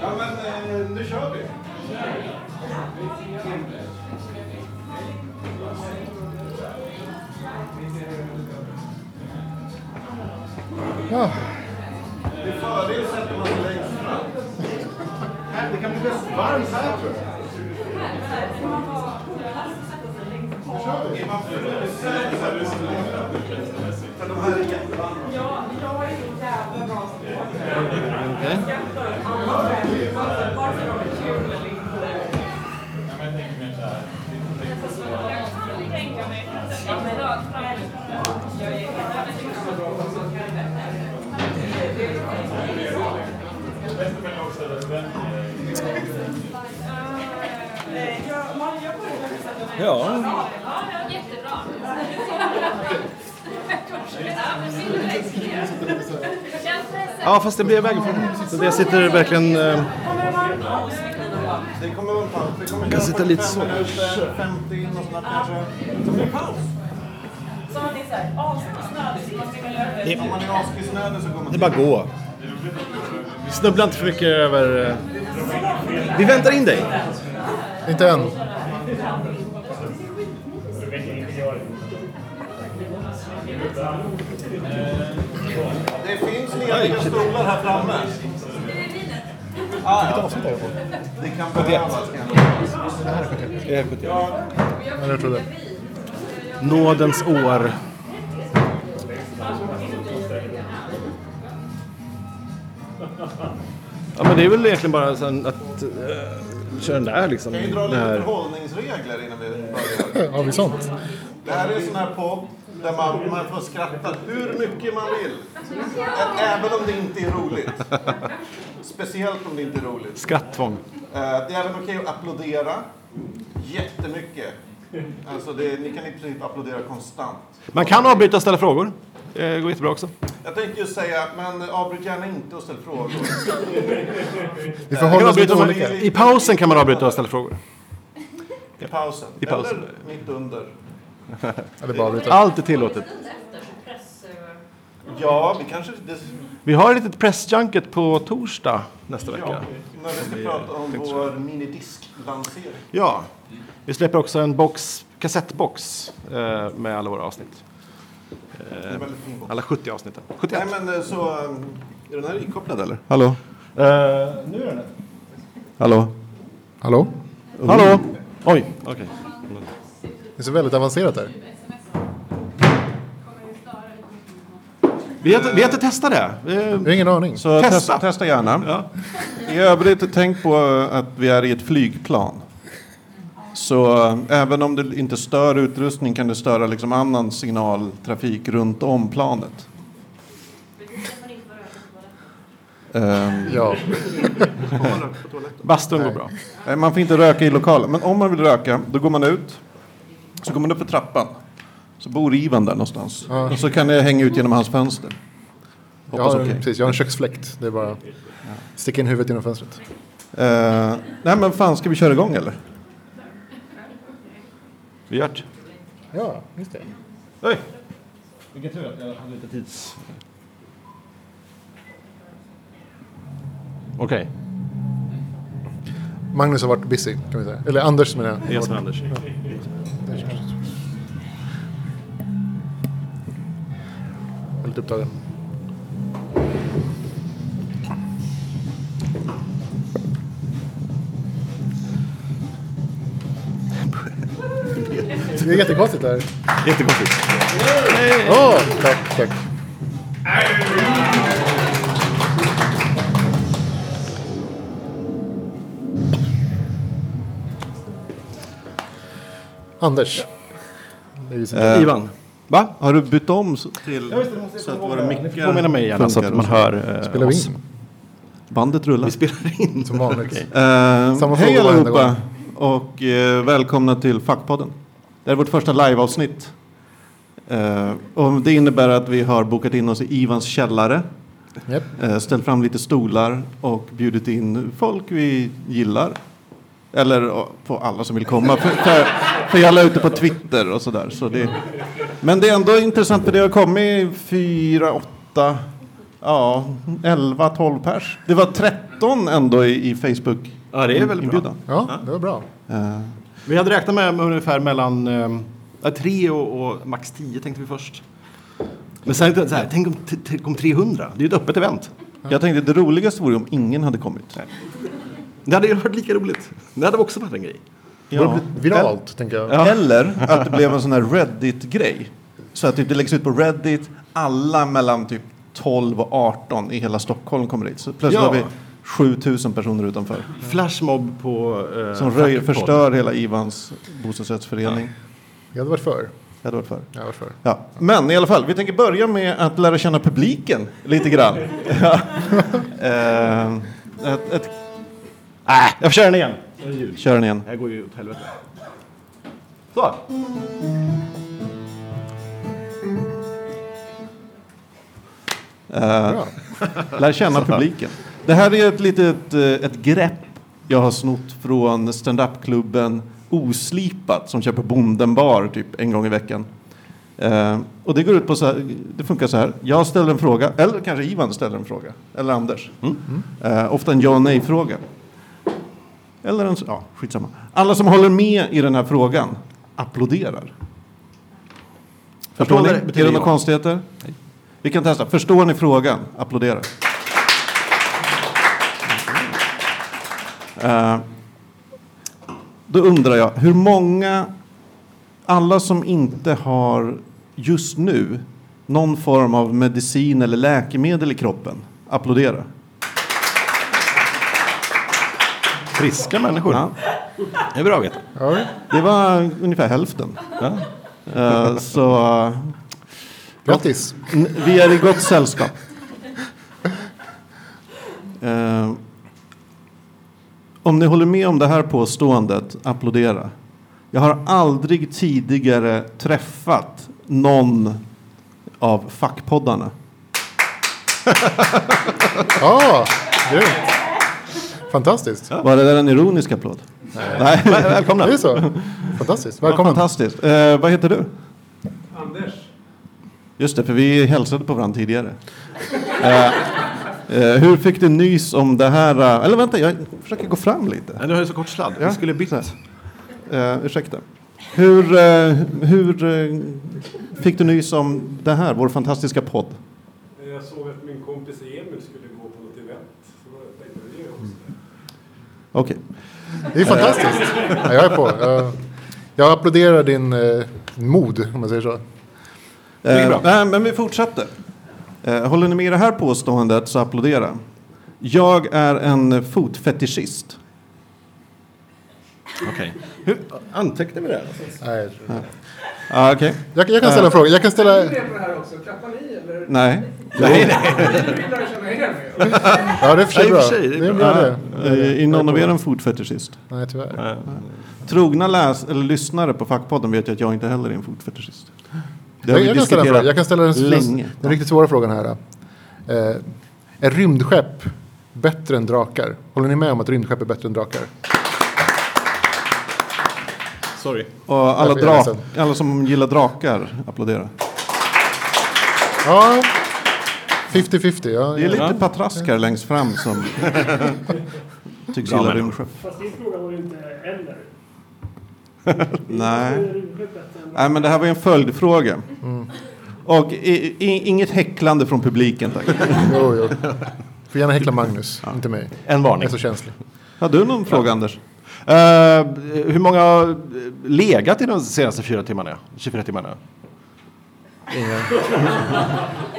Ja, men eh, nu kör vi. Ja, Det är fördel sätter man sig längst fram. Här, Det kan bli bäst varmt här tror jag. Nu kör vi. Är man full så sätter man sig längst fram. För de här är jättevarma. Ja, Ja, fast det blir vägen från. Jag sitter verkligen... Eh, jag kan sitta lite så. Det, det är bara att gå. Snubbla inte för mycket över... Eh, vi väntar in dig. Inte än. Det lediga stolar här framme. Ah, ja. Det kan behövas kanske. Ja, jag tror det. Nådens år. Ja men det är väl egentligen bara sen att uh, köra den där liksom. Kan vi dra Det lite här. förhållningsregler innan vi börjar? Har vi sånt? Det här är en sån här podd där man, man får skratta hur mycket man vill. Ä- Även om det inte är roligt. Speciellt om det inte är roligt. Skratttvång. Eh, Det är även okej att applådera jättemycket. Alltså det, ni kan i princip applådera konstant. Man kan avbryta och ställa frågor. Det går jättebra också. Jag tänkte ju säga, men avbryt gärna inte och ställ frågor. Vi kan förhåller oss olika. I pausen kan man avbryta och ställa frågor. I pausen. I pausen. Eller mitt under. Eller bara avbryta. Allt är tillåtet. Ja, vi kanske... Det, Vi har ett litet pressjunket på torsdag nästa vecka. när vi ska prata om vår minidisk-lansering. Ja. Vi släpper också en box, kassettbox eh, med alla våra avsnitt. Bok. Alla 70 avsnitten. 71. Nej men eh, så... eh, Är den här ikopplad eller? Hallå? Eh, nu är den det. Hallå? Hallå? Hallå? Oj, okej. Det är så väldigt avancerat där. Vi har, inte- vi har inte testat det. Vi- har ingen aning. Så Testa. testa, testa gärna. Ja. I övrigt, tänk på att vi är i ett flygplan. Så eh, även om det inte stör utrustning kan det störa liksom annan signaltrafik runt om planet. Ja. Bastun går bra. man får inte röka i lokalen, men om man vill röka då går man ut. Så går man upp för trappan. Så bor Ivan där någonstans. Ja. Och så kan jag hänga ut genom hans fönster. Jag Hoppas har, okej. precis, jag har en köksfläkt. Det är bara sticka in huvudet genom fönstret. Eh, nej men fan, ska vi köra igång eller? Vi gör det. Ja, just det. Oj! Vilken tur att jag hade lite tids... Okej, Magnus har varit busy, kan vi säga. Eller Anders menar jag. jag som Anders. Väldigt upptagen. Det är jättekonstigt där. Jättekonstigt. Åh, tack, tack. Anders. Eh, Ivan. Va? Har du bytt om så- till så att våra mickar påminna mig gärna så att man och så? hör eh, Spelar vi oss. in? Bandet rullar. Vi spelar in. Som vanligt. Eh, Samma hej fråga varenda allihopa och eh, välkomna till Fackpodden. Det här är vårt första liveavsnitt. Eh, och det innebär att vi har bokat in oss i Ivans källare, Japp. eh, ställt fram lite stolar och bjudit in folk vi gillar. Eller eh, på alla som vill komma. För, för, för jag la ute på Twitter och sådär. Så det, men det är ändå intressant för det har kommit fyra, åtta ja, 11, 12 pers. Det var 13 ändå i, i Facebook Ja, det är väldigt bra. Ja, det var bra. Eh, Vi hade räknat med ungefär mellan eh, tre och, och max tio tänkte vi först. Men sen så här, tänk om, om 300? Det är ju ett öppet event. Jag tänkte det roligaste vore om ingen hade kommit. Det hade ju varit lika roligt. Det hade också varit en grej. Bli viralt, tänker jag. Eller att det blev en sån här Reddit-grej. Så att typ det läggs ut på Reddit, alla mellan typ 12 och 18 i hela Stockholm kommer dit. Så plötsligt Ja. har vi 7000 personer utanför. Flashmob på... Eh, Som röjer, förstör hela Ivans bostadsrättsförening. Jag hade varit för. Det hade varit för. Jag hade varit för. Ja. Men i alla fall, vi tänker börja med att lära känna publiken lite grann. ja. eh, ett, ett, Äh, jag får köra den igen. kör den igen. Det här går ju åt helvete. Så. Bra. lär känna publiken. Det här är ett litet eh, ett grepp jag har snott från standupklubben Oslipat som på Bonden bar typ en gång i veckan. Eh, och det går ut på så här, det funkar så här. Jag ställer en fråga, eller kanske Ivan ställer en fråga, eller Anders. Eh, ofta en ja nej-fråga. Eller en, ja, skitsamma. Alla som håller med i den här frågan applåderar. Förstår ni? Är betyder det några konstigheter? Vi kan testa. Förstår ni frågan? Applådera. Eh, då undrar jag, hur många, alla som inte har just nu någon form av medicin eller läkemedel i kroppen, applådera. Friska människor. Ja, Det är bra att veta. Ja, det var ungefär hälften. Eh, så grattis. Vi är i gott sällskap. Eh, om ni håller med om det här påståendet, applådera. Jag har aldrig tidigare träffat någon av fackpoddarna. Ja, grymt. Fantastiskt. Var det där en ironisk applåd? Nej. Väl- Välkomna. Det är så. Fantastiskt. Välkommen. fantastiskt. Eh, vad heter du? Anders. Just det, för vi hälsade på varandra tidigare. Eh, eh, hur fick du nys om det här? eh, Eller vänta, jag försöker gå fram lite. Nej, du har ju så kort sladd. Ja, Vi skulle bytt. Eh, ursäkta. Hur, eh, hur fick du nys om det här, vår fantastiska podd? Jag såg att min kompis Emil skulle gå på något event. Så då tänkte jag, det är också. Okej. Det är fantastiskt. Ja, jag är på. Jag, jag applåderar din eh, mod, om man säger så. Eh, nej, men vi fortsätter. Eh, håller ni med i det här påståendet så applådera. Jag är en fotfetischist. Okej. Hur antecknar vi det? Nej. Ah, Okej. Jag, jag kan ställa en fråga. Jag kan ställa... Är ni på det här också? Klappar ni eller? Nej. Nej, nej. Er. Ja, det är för sig bra. för sig, det är Det är bra. det. Är någon av er en fotfetischist? Nej, tyvärr. Trogna läs eller lyssnare på Fackpodden vet ju att jag inte heller är en fotfetischist. Det har Jag, vi jag, kan ställa jag kan ställa den, länge. den, riktigt svåra frågan här. Eh, är rymdskepp bättre än drakar? Håller ni med om att rymdskepp är bättre än drakar? Sorry. Och alla, drak, alla som gillar drakar applåderar. Ja, 50-50. Ja, Det är lite Ja. patraskar längst fram som tycks gilla rymdskepp. Fast din fråga var ju inte eller. Nej. Nej, men det här var ju en följdfråga. Mm. Och i, i, inget häcklande från publiken, tack. Jo, jo. Får gärna häckla Magnus, inte mig. En Jag varning. är så känslig. Har du någon fråga, Anders? Eh, hur många har legat i de senaste fyra timmarna? 24 timmarna? Ingen.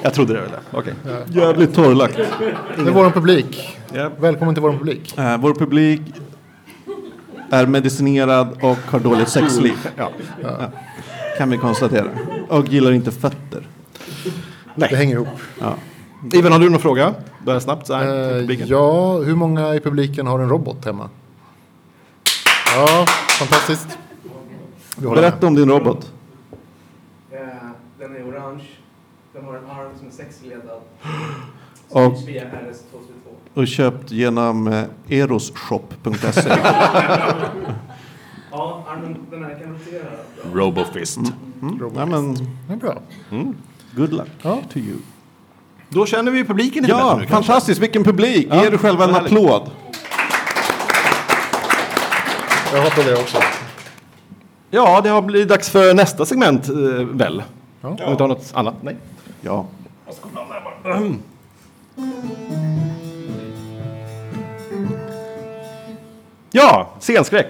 Jag trodde det. Eller? Okej. Jävligt torrlagt. Det är vår publik. Ja. Välkommen till vår publik. Eh, vår publik är medicinerad och har dåligt sexliv. Ja. Kan vi konstatera. Och gillar inte fötter. Det hänger ihop. Ja. Ivan, har du någon fråga? Börja snabbt så här. Eh, ja, hur många i publiken har en robot hemma? Ja, fantastiskt. Håller med. Berätta om din robot. Eh, Den är orange. Den har en arm som är sexledad. Och- Styrs via RS222. Och köpt genom eh, erosshop.se. Ja, armen, den här kan rotera. Robofist. Mm. Ja, men, Det är bra. good luck Ja. to you. Då känner vi publiken lite Ja, nu fantastiskt. Vilken publik. Ja, Ge er själva en härligt. applåd. Jag hoppas det också. Ja, det har blivit dags för nästa segment, eh, väl? Ja. Om vi inte har något annat? Nej. Ja. Ja, scenskräck.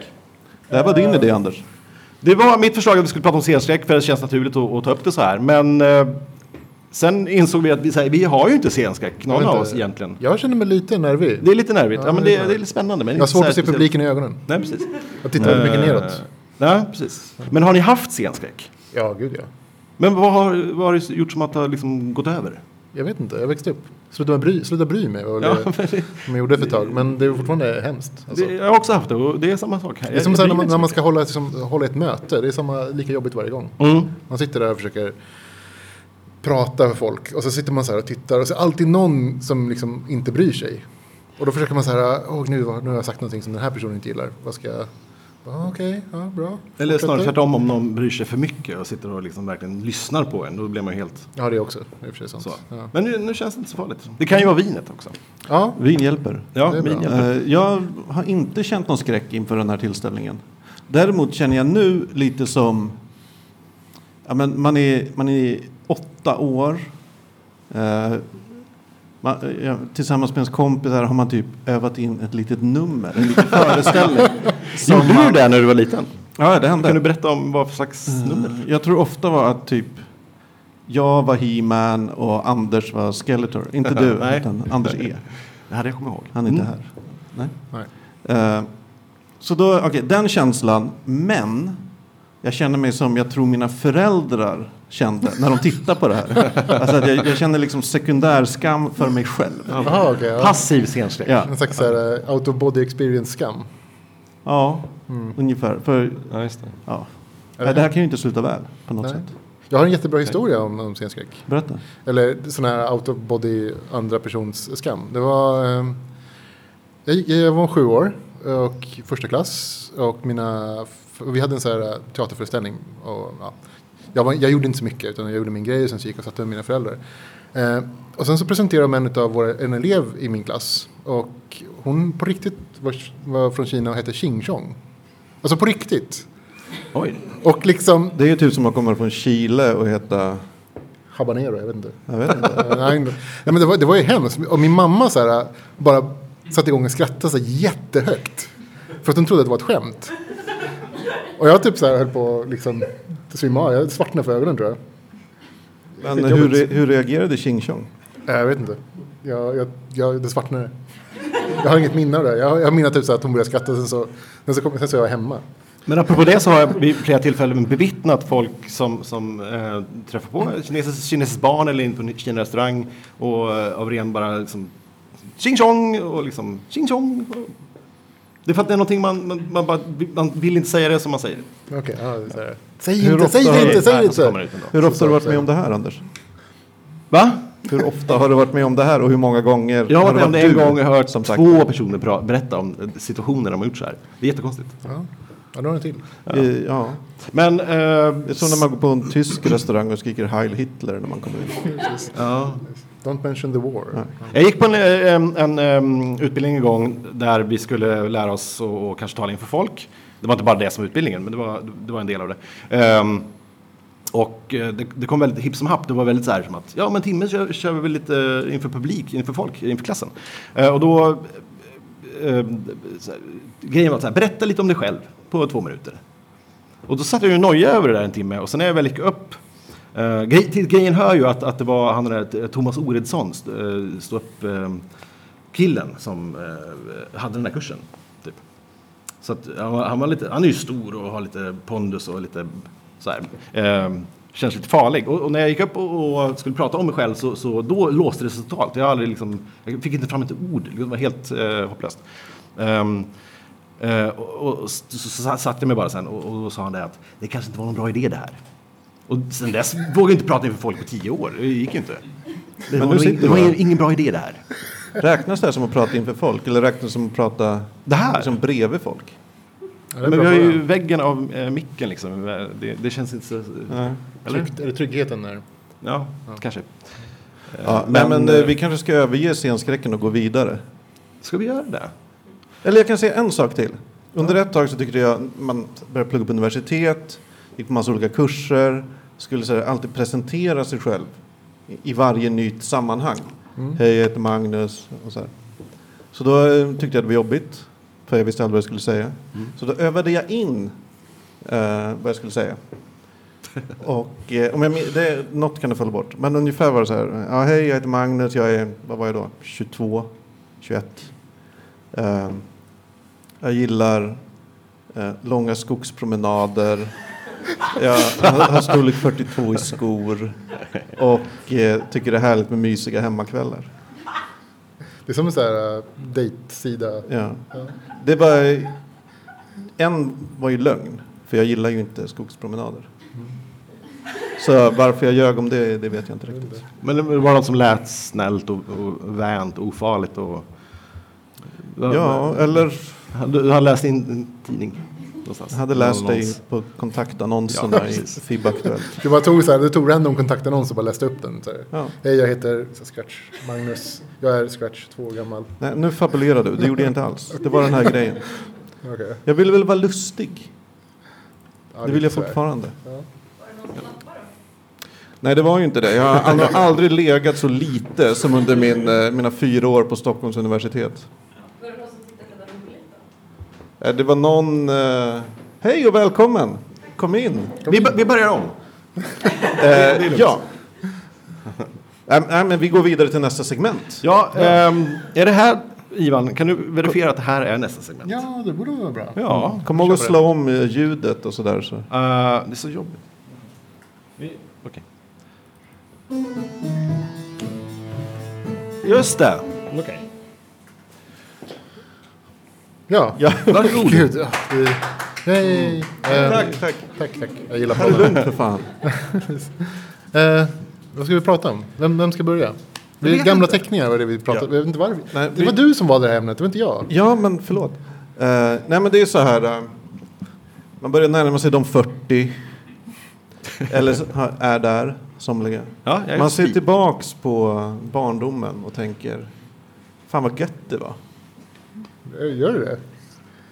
Det här var din idé, Anders. Det var mitt förslag att vi skulle prata om scenskräck för det känns naturligt att, att ta upp det så här. Men eh, sen insåg vi att vi, så här, vi har ju inte scenskräck, någon av oss egentligen. Jag känner mig lite nervig. Det är lite nervigt. Ja, men det är det är lite spännande. Men Jag har svårt att se publiken i ögonen. Nej, precis. Jag tittar mycket Eh, neråt. Nej, precis. Men har ni haft scenskräck? Ja, gud ja. Men vad har, vad har det gjort som att det har liksom gått över? Jag vet inte, jag växte upp. Sluta bry, sluta bry mig var Ja, det men det, som jag gjorde för ett tag. Men det är fortfarande hemskt. Alltså. det, jag har också haft det och det är samma sak här. Det är som Jag- när man, när man ska hålla, liksom, hålla ett möte. Det är samma, lika jobbigt varje gång. Mm. Man sitter där och försöker prata med folk. Och så sitter man så här och tittar. Och så är det alltid någon som liksom inte bryr sig. Och då försöker man så här, åh nu, nu har jag sagt någonting som den här personen inte gillar. Vad ska jag... Okej, ja, bra. Eller snarare tvärtom om någon bryr sig för mycket och sitter och liksom verkligen lyssnar på en. Då blir man ju helt Ja, det är också. Det är sant. så. Ja. Men nu, nu känns det inte så farligt. Det kan ju vara vinet också. ja, Vin hjälper. Ja, vin hjälper. Eh, Jag har inte känt någon skräck inför den här tillställningen. Däremot känner jag nu lite som... Ja, men man, är, man är åtta år. Man, ja, tillsammans med ens kompisar har man typ övat in ett litet nummer, en liten föreställning. Gjorde du man- det när du var liten? Ja, det hände. Kan du berätta om vad för slags nummer? Jag tror ofta var att typ jag var He-Man och Anders var Skeletor. Inte du, Nej. utan Anders E. Det hade jag kommit ihåg. Han är inte Mm. här. Nej. nej. Eh, så då, okej, den känslan. Men jag känner mig som jag tror mina föräldrar kände när de tittar på det här. Alltså att jag, jag känner liksom sekundärskam för mig själv. Jaha, okej. ja. Passiv scenskräck. Ja, En slags så här, uh, out of body experience skam. ja ungefär. För Ja, just det. ja. Nej, det här kan ju inte sluta väl på något Nej. sätt. Jag har en jättebra historia om, om scenskräck. Berätta. Eller sån här out of body andra persons skam. Det var... Eh, jag, gick- jag var sju år och första klass. Och mina, vi hade en sån här eh, teaterföreställning. Och, ja, jag, var, jag gjorde inte så mycket utan jag gjorde min grej och sen så gick jag och satte med mina föräldrar. Eh, och sen så presenterade de en av våra, en elev i min klass. Och hon på riktigt var, var från Kina och hette Xing Chong. Alltså på riktigt. Oj. Och liksom Det är ju typ som att komma från Chile och heta... habanero, jag vet inte. Jag vet inte. Nej, nej, men det var, det var ju hemskt. Och min mamma så här, bara satte igång och skrattade så här jättehögt. För att hon trodde att det var ett skämt. Och jag typ så här höll på att liksom svimma. Jag svartnade för ögonen tror jag. Men hur, re- hur reagerade Ching Chong? Nej, Jag vet inte. Jag, jag, jag, det svartnade. Jag har inget minne av det. Jag, jag minns typ så här att hon började skratta. Sen så, sen så, kom, sen så var jag hemma. Men apropå det så har jag vid flera tillfällen bevittnat folk som, som eh, träffar på kinesiskt, kinesiskt barn eller in på en Kina-restaurang och eh, av ren bara liksom tjing tjong och liksom tjing tjong. Det är för att det är någonting man, man, man, bara, man vill inte säga det som man säger. Okej, ja, det är. Säg Hur inte, ofta säg det du- inte, säg det inte. Hur ofta har du varit med om det här, Anders? Va? Hur ofta har du varit med om det här och hur många gånger Jag har varit med om det en gång och hört som sagt? två personer berätta om situationer de har gjort så här. Det är jättekonstigt. Ja, ja då har till. Eh, Ja. Men... Eh, Det är som när man går på en tysk restaurang och skriker Heil Hitler när man kommer in. ja. Don't mention the war. Jag gick på en, eh, en, en, utbildning en gång där vi skulle lära oss och, och kanske tala inför folk. Det var inte bara det som utbildningen, men det var, det var en del av det. Um, och eh, det, det kom väldigt hipp som happ. Det var väldigt så här som att ja, om en timme kör, kör vi väl lite inför publik, inför folk, inför klassen. Uh, och då uh, så här, grejen var så här, berätta lite om dig själv på två minuter. Och då satt jag ju och nojade över det där en timme och sen när jag väl gick upp Uh, grej, till grejen hör ju att, att det var han den där eh, Thomas Oredsson, uh, eh, stå upp eh, killen som hade den där kursen. Typ. Så att, han, var, han, var lite, han är ju stor och har lite pondus och lite så här. Känns lite farlig. Och, och när jag gick upp och, och skulle prata om mig själv så, så då låste det sig totalt. Jag, aldrig liksom, jag fick inte fram ett ord. Det var helt eh, hopplöst. Um, uh, och, och så, så, så satt jag mig bara sen och, och då sa han det att det kanske inte var någon bra idé det här. Och sen dess vågade jag inte prata inför folk på tio år. Det gick ju inte. Det Men var, nu sitter det var du här. ingen, bra idé det här. Räknas det här som att prata inför folk eller räknas det som att prata Det här? liksom bredvid folk? Ja, det är Men bra vi har ju fråga. väggen av eh, micken liksom. Det, det känns inte så... Nej. Eller? Tryggt- Är det tryggheten där? Ja, kanske. Ja, men, men, men eh, eh, vi kanske ska överge scenskräcken och gå vidare. Ska vi göra det? Eller jag kan säga en sak till. Under ett tag så tyckte jag man började plugga på universitet, gick på massa olika kurser, skulle här, alltid presentera sig själv i, i varje nytt sammanhang. Hej, jag heter Magnus och så här. Så då eh, tyckte jag det var jobbigt, för jag visste aldrig vad jag skulle säga. Så då övade jag in eh, vad jag skulle säga. Och eh, om jag, det, något kan det falla bort. Men ungefär var det så här. Ja, hej, jag heter Magnus. Jag är, vad var jag då? 22, 21. Eh, jag gillar eh, långa skogspromenader. Jag har storlek 42 i skor. Och eh, tycker det är härligt med mysiga hemmakvällar. Det är som en sån här uh, dejtsida. Ja. Det var... En var ju lögn. För jag gillar ju inte skogspromenader. Så varför jag ljög om det, det vet jag inte riktigt. Men det var något som lät snällt och, och vänt, ofarligt och... Ja, eller Du, du har läst in en tidning någonstans? jag hade läst dig på kontaktannonserna Ja, i. FIB Aktuellt. Du bara tog, så här, du tog random kontaktannons och bara läste upp den. Så. Ja. Hej, jag heter så Scratch Magnus. Jag är Scratch, två år gammal. Nej, nu fabulerar du, det gjorde jag inte alls. Det var den här grejen. Okej. Jag ville väl vara lustig. Ja, Det vill jag fortfarande. Ja. Nej, det var ju inte det. Jag har aldrig, aldrig legat så lite som under min, eh, mina fyra år på Stockholms universitet. Det var någon... Eh, Hej och välkommen! Kom in! Vi, vi börjar om. Eh, ja. Nej, men vi går vidare till nästa segment. Ja, ehm, är det här, Ivan, kan du verifiera att det här är nästa segment? ja, det borde vara bra. Ja, Kom ihåg att slå om eh, ljudet och sådär. Så. Eh, det är så jobbigt. Okej. Just det. Okej. Ja, Ja, varsågod. Gud, ja, det, hej. Eh, tack, tack. tack, tack. Jag gillar Ta det podden. lugnt för fan. Eh, vad ska vi prata om? Vem, vem ska börja? Det är gamla teckningar var det vi pratade om. Vet inte varför. Nej, det vi- var du som valde det här ämnet, det var inte jag. Ja, men förlåt. Eh, nej, men det är så här. eh, man börjar närma sig de 40. Eller är där, somliga. Ja, Man ser tillbaks på barndomen och tänker, fan vad gött det var. Eh, Gör du det?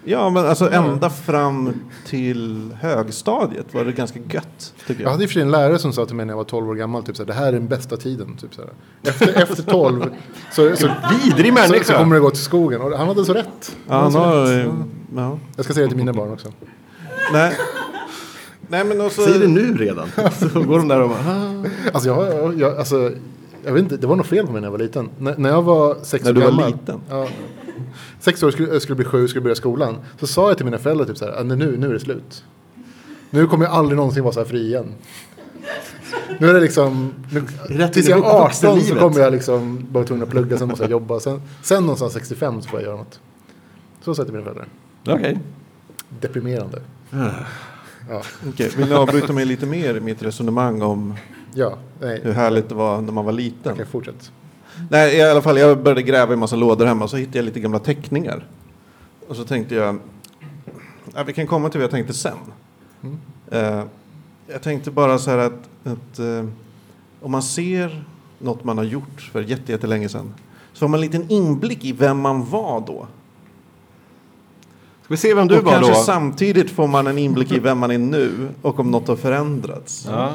Ja, men alltså ända fram till högstadiet var det ganska gött, tycker Jag jag. hade i och för sig en lärare som sa till mig när jag var 12 år gammal, typ så här, det här är den bästa tiden. Typ så här. Efter, efter 12 så, så, Vidrig så, människa. så kommer det gå till skogen. Och han hade så rätt. Ja, han hade så har, rätt. ja. Jag ska säga det till mina barn också. Nej. Nej, men också... Säg det nu redan. Så går de där och bara... "Ah." Alltså, jag, jag, jag, alltså, jag vet inte, det var något fel på mig när jag var liten. N- när jag var sex När år du var gammal. liten? Ja, sex år skulle, skulle bli sju, skulle börja skolan. Så sa jag till mina föräldrar typ så här, "Ah, nu, nu är det slut. Nu kommer jag aldrig någonsin vara så här fri igen. Nu är det liksom, nu, Rätt tills jag är 18 så kommer jag liksom vara tvungen att plugga, sen måste jag jobba. Sen, sen någonstans 65 så får jag göra något. Så sa jag till mina föräldrar. Okej. Deprimerande. Ja, Okej, vill ni avbryta mig lite mer i mitt resonemang om ja hur härligt det var när man var liten? Okej, fortsätt. Nej, i alla fall, jag började gräva i en massa lådor hemma och så hittade jag lite gamla teckningar. Och så tänkte jag, ja, vi kan komma till vad jag tänkte sen. Eh, jag tänkte bara så här att, att eh, om man ser något man har gjort för jätte- jättelänge sedan så får man en liten inblick i vem man var då. Ska vi se vem du och var kanske då? samtidigt får man en inblick i vem man är nu och om något har förändrats. Ja.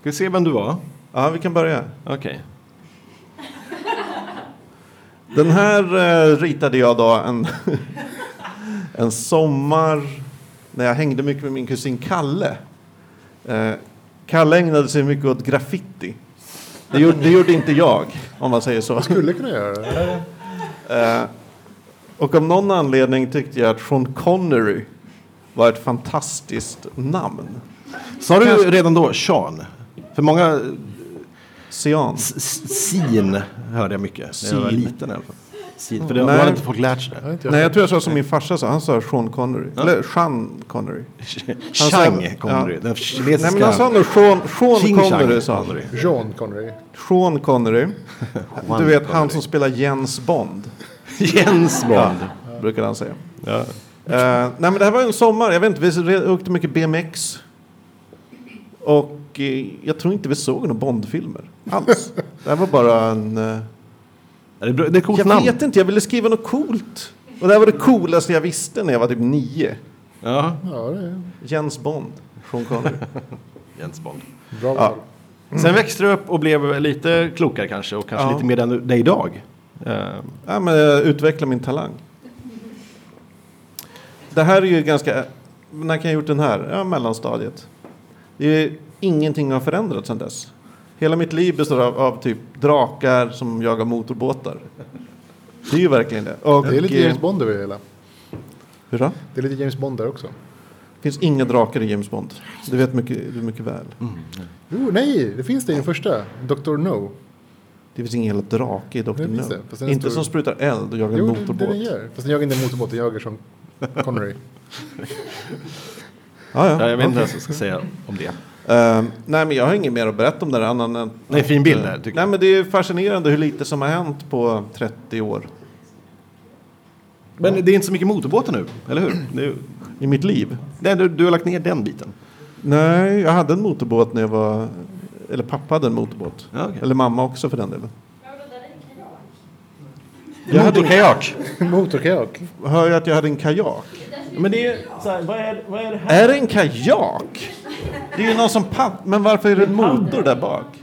Ska vi se vem du var? Ja, vi kan börja. Okej. Den här eh, ritade jag då en, en sommar när jag hängde mycket med min kusin Kalle. Eh, Kalle ägnade sig mycket åt graffiti. Det gjorde, det gjorde inte jag, om man säger så. Skulle kunna göra det. Eh, och av någon anledning tyckte jag att Sean Connery var ett fantastiskt namn. Sa du redan då Sean? För många Sean. s- s- sin hörde jag mycket när jag var Sin. liten i alla fall. Sin, för det Nej. har inte folk lärt sig det. Nej, jag tror jag sa som min farsa sa. Han sa Sean Connery. Eller Sean Connery. sa- Chang Connery, ja. den kinesiska... Nej, men han sa nog Sean, Sean Chang Connery. Sa han. Connery. Jean Connery. Sean Connery. Du vet han som spelar Jens Bond. Jens Bond. Brukar han säga. Ja. Eh, nej men det här var en sommar. Jag vet inte, vi re- åkte mycket BMX. Och Och eh, jag tror inte vi såg några Bondfilmer alls. det här var bara en... Eh, Det är, bra- det är coolt jag namn. vet inte, jag ville skriva något coolt. Och det här var det coolaste jag visste när jag var typ nio. Ja, Ja, det är Jens Bond, Sean Connery. Jens Bond. bra Ja. val. Sen växte du upp och blev lite klokare kanske och kanske Ja. lite mer du är idag. Eh, Ja, men jag utvecklar min talang. Det här är ju ganska... När kan jag ha gjort den här? Ja, mellanstadiet. Det är ingenting har förändrats sedan dess. Hela mitt liv består av, av typ drakar som jagar motorbåtar. Det är ju verkligen det. Och, Det är lite eh, James Bond över det hela. Hur då? Det är lite James Bond där också. Det finns inga drakar i James Bond. Det vet mycket, du mycket väl. Jo, nej, det finns det i den första. Dr. No. Det finns ingen jävla drake i Dr. Det No. det, Inte stor. som sprutar eld och jagar en Jo, det, det motorbåt. den gör. Fast den jagar inte en motorbåt, den jagar som Connery. Ja, ja. ja, jag vet inte okej. vad jag ska säga om det. Ehm, nej, men jag har inget mer att berätta om det annan än... Det är fin bild där, tycker Nej, men det är fascinerande hur lite som har hänt på 30 år Men det är inte så mycket motorbåtar nu, eller hur? Är, i mitt liv. nej, du, du har lagt ner den biten. Nej, jag hade en motorbåt när jag var... Eller pappa hade en motorbåt. Ja, okej. Eller mamma också för den delen. Ja, då där är en kajak. Jag hade. Motorkajak. hör jag att jag hade en kajak. Men det är så här, vad är, vad är det här? Är det en kajak? Det är ju någon som padd... Men varför är det en motor där bak?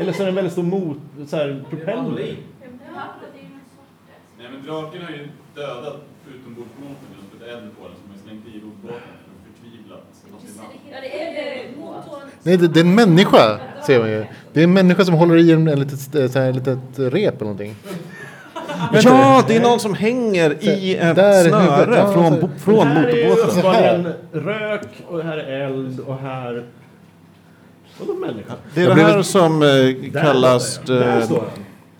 Eller så är det en väldigt stor mot, så här, propeller. Är. Nej men draken har ju dödat utombordsmotorn och sprutat eld på den som har slängt i roddbåten för förtvivlat. fast i land. Ja, det är motorn. Nej, det, det är en människa, ser man ju. Det är en människa som håller i en, en litet, så här, litet rep eller någonting. Ja, det är någon som hänger i ett Där snöre ja, från, bo- från här är ju motorbåten. rök och här är eld och här... Vadå människa? Det är Jag det här som eh, kallas Där eh,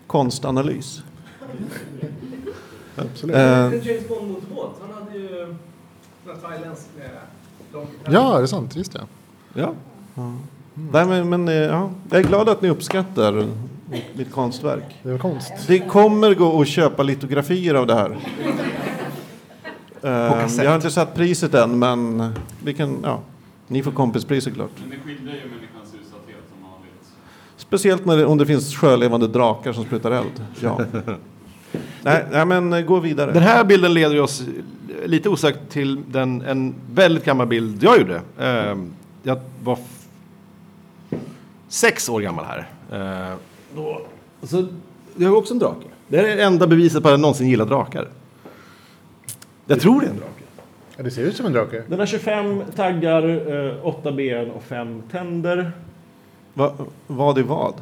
konstanalys. Absolut. Eh, En James Bond-motorbåt. Han hade ju en thailändsk lång Ja, det är sant. Just det. Ja. Nej, men, men, eh, ja. Jag är glad att ni uppskattar mitt, mitt konstverk. Det var konst. Det kommer gå att köpa litografier av det här. Eh, jag har inte satt priset än, men vi kan, ja, ni får kompispriset klart. Men det skildrar ju människans utsatthet som vanligt. Speciellt när det, om det finns sjölevande drakar som sprutar eld. Ja. nej, nej, men eh, gå vidare. Den här bilden leder oss lite osökt till den, en väldigt gammal bild jag gjorde. Ehm, jag var sex år gammal här. Då, så, jag har också en drake. Det här är det enda beviset på att jag någonsin gillar drakar. Jag tror det är en drake. Ja, det ser ut som en drake. Den har 25 taggar, 8 ben och 5 tänder. Va, vad är vad?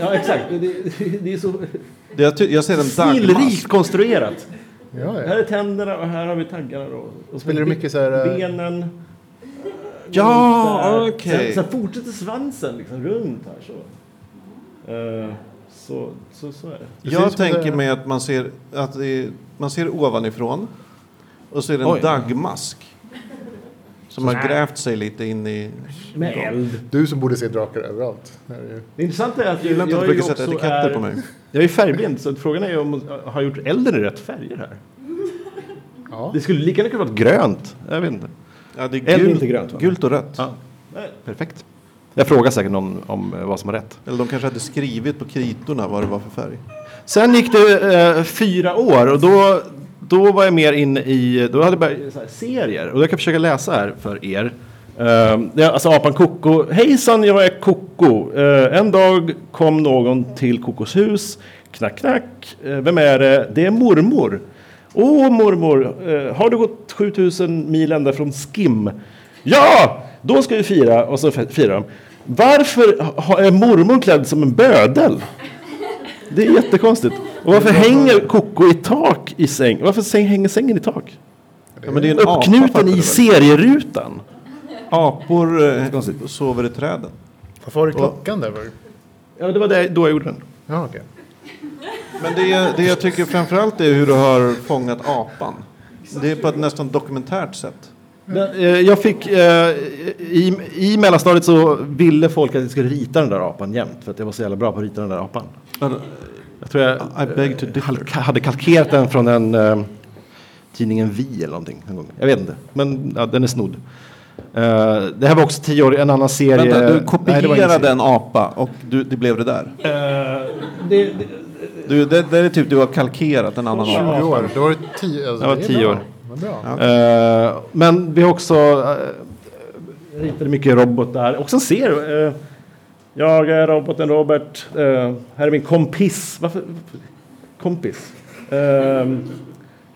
Ja, exakt. Det, det, det är så Det, jag, ty- jag ser en snillrikt dagmask. konstruerat. Ja, Här ja. är tänderna och här har vi taggarna. Då. Och Spelar du mycket så här, äh, Benen. Ja, Där. okej. Sen, sen fortsätter svansen liksom runt här så. Eh, så, så, så är det. Ser Jag tänker det- mig att man ser, att det är, man ser ovanifrån och så är det en Oj. dagmask. Som har grävt sig lite in i... Med eld. Du som borde se drakar överallt. Det ju- intressanta är att Jag jag, att jag, brukar sätta etiketter är, på mig. jag är färgblind så frågan är om jag har gjort elden i rätt färger här. Ja. Det skulle lika gärna kunna vara grönt. Jag vet inte. Ja, det är gult, inte grönt, va? gult och rött. Ja. Perfekt. Jag frågar säkert någon om eh, vad som är rätt. Eller de kanske hade skrivit på kritorna vad det var för färg. Sen gick det eh, fyra år och då, då var jag mer inne i, då hade jag börjat, här, serier. Och jag kan försöka läsa här för er. Uh, alltså apan Koko. Hejsan, jag är Koko. Eh, en dag kom någon till Kokos hus. Knack, knack. Eh, vem är det? Det är mormor. Åh mormor, eh, har du gått 7000 mil ända från Skim? Ja, då ska vi fira. Och så firar de. Varför är mormor klädd som en bödel? Det är jättekonstigt. Och varför hänger Koko i tak i säng? Varför säng, hänger sängen i tak? Ja, men det är en apa, Uppknuten du i serierutan. Apor eh, sover i träden. Varför har du klockan där? För? Ja, det var det, då jag gjorde den. Ja, okej. Men det, det jag tycker framförallt är hur du har fångat apan. Det är på ett nästan dokumentärt sätt. Den, eh, jag fick, eh, i, I mellanstadiet så ville folk att jag skulle rita den där apan jämt. För att jag var så jävla bra på att rita den där apan. Jag tror jag I beg to differ. halka- hade kalkerat den från en eh, tidningen Vi eller någonting. En gång. Jag vet inte, men ja, den är snodd. Eh, det här var också tio år, en annan serie. Vänta, du det kopierade serie. en apa och du, det blev det där. Eh, det, det, Du, det, det är typ du har kalkerat en annan 20 apa. år. Det var tio, alltså, Det var tio bra. år. Det eh, men vi har också eh, uh, ritade mycket robotar. Och en ser, eh, jag är roboten Robert. Eh, här är min kompis. Varför? Kompis. Ehm,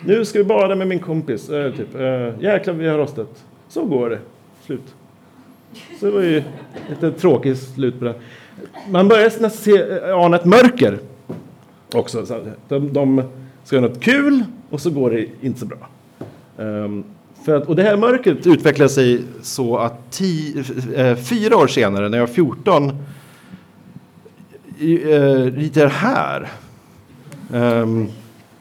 nu ska vi bada med min kompis. Uh, typ. Uh, jäklar, vi har rostat. Så går det. Slut. Så det var ju lite tråkigt slut på det. Man börjar nästan se, ana ett mörker också. De, de ska göra något kul och så går det inte så bra. Ehm, för att, och det här mörkret utvecklade sig så att ti, eh, fyra år senare, när jag var 14, i- eh, här. Ehm,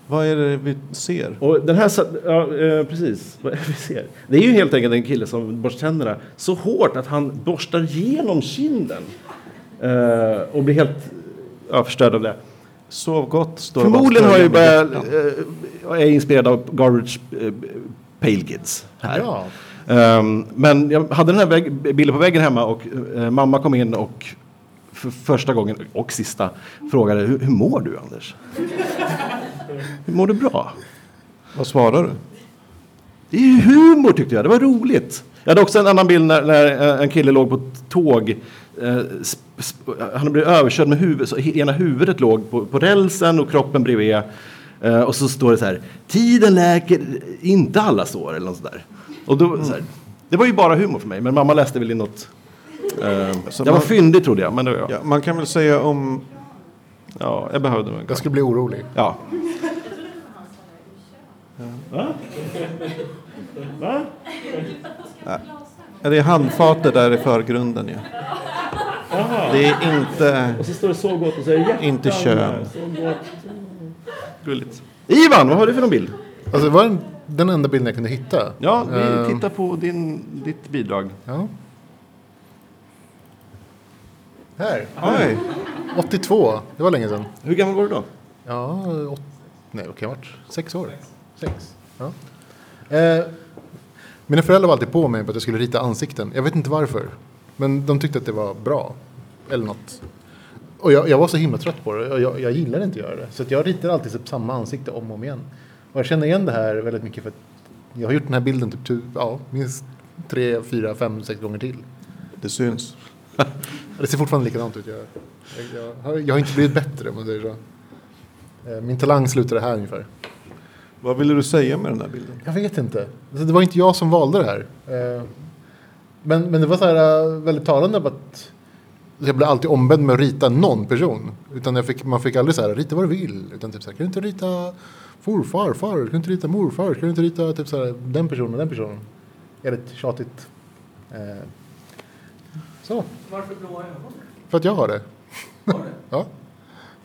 Vad är det vi ser? och den här, ja, eh, precis, vad är det vi ser. Det är ju helt enkelt en kille som borstar tänderna så hårt att han borstar genom kinden. Eh, och blir helt ja, förstörd av det. Sov gott Förmodligen har jag börjat, eh, är inspirerad av Garbage Pale Kids. Här. Ja. Ehm, men jag hade den här vägg, bilden på väggen hemma och eh, mamma kom in och för första gången och sista frågade hur, hur mår du Anders? hur mår du bra? Vad svarar du? Det är ju humor tyckte jag, det var roligt. Jag hade också en annan bild när, när eh, en kille låg på ett tåg. Eh, han blev överkörd med huvudet, så ena huvudet låg på, på rälsen och kroppen bredvid. Eh, och så står det så här, tiden läker inte alla sår eller något sådär. Och då, så här, det var ju bara humor för mig, men mamma läste väl i något... Eh, jag var man- fyndig trodde jag, men det var jag. Ja. Ja, man kan väl säga om... jag behövde nog Jag skulle bli orolig. Ja. Va? Va? Ja, det är handfatet där i förgrunden ju. Det är inte... Och så står det så gott och så är det hjärtan Inte kön. där, så gott. Gulligt. Ivan, vad har du för någon bild? Alltså, det var den, den enda bilden jag kunde hitta. Ja, vi Ehm, tittar på din, ditt bidrag. Ja. Här. Oj! 82. Det var länge sedan. Hur gammal var du då? Ja, åt, nej, vad kan jag varit? Sex år? Sex. Ja. Eh, mina föräldrar var alltid på mig på att jag skulle rita ansikten. Jag vet inte varför. Men de tyckte att det var bra. Eller något. Och jag, jag var så himla trött på det. Och jag, jag gillade inte att göra det. Så jag ritade alltid typ samma ansikte om och om igen. Och jag känner igen det här väldigt mycket för att jag har gjort den här bilden typ tu- ja, minst tre, fyra, fem, sex gånger till. Det syns. Det ser fortfarande likadant ut. Jag, jag, har, jag har inte blivit bättre om man säger så. Eh, Min talang slutade här ungefär. Vad ville du säga med den här bilden? Jag vet inte. Alltså, Det var inte jag som valde det här. Eh, Men, men det var så här eh, väldigt talande att jag blev alltid ombedd med att rita någon person. Utan jag fick, man fick aldrig så här, rita vad du vill. Utan typ så här, kan du inte rita forfar, far, kan du inte rita morfar, kan du inte rita typ så här, den personen, den personen. Jävligt tjatigt. Eh, Så, Varför blåa ögon? för att jag har det. Har du? Ja,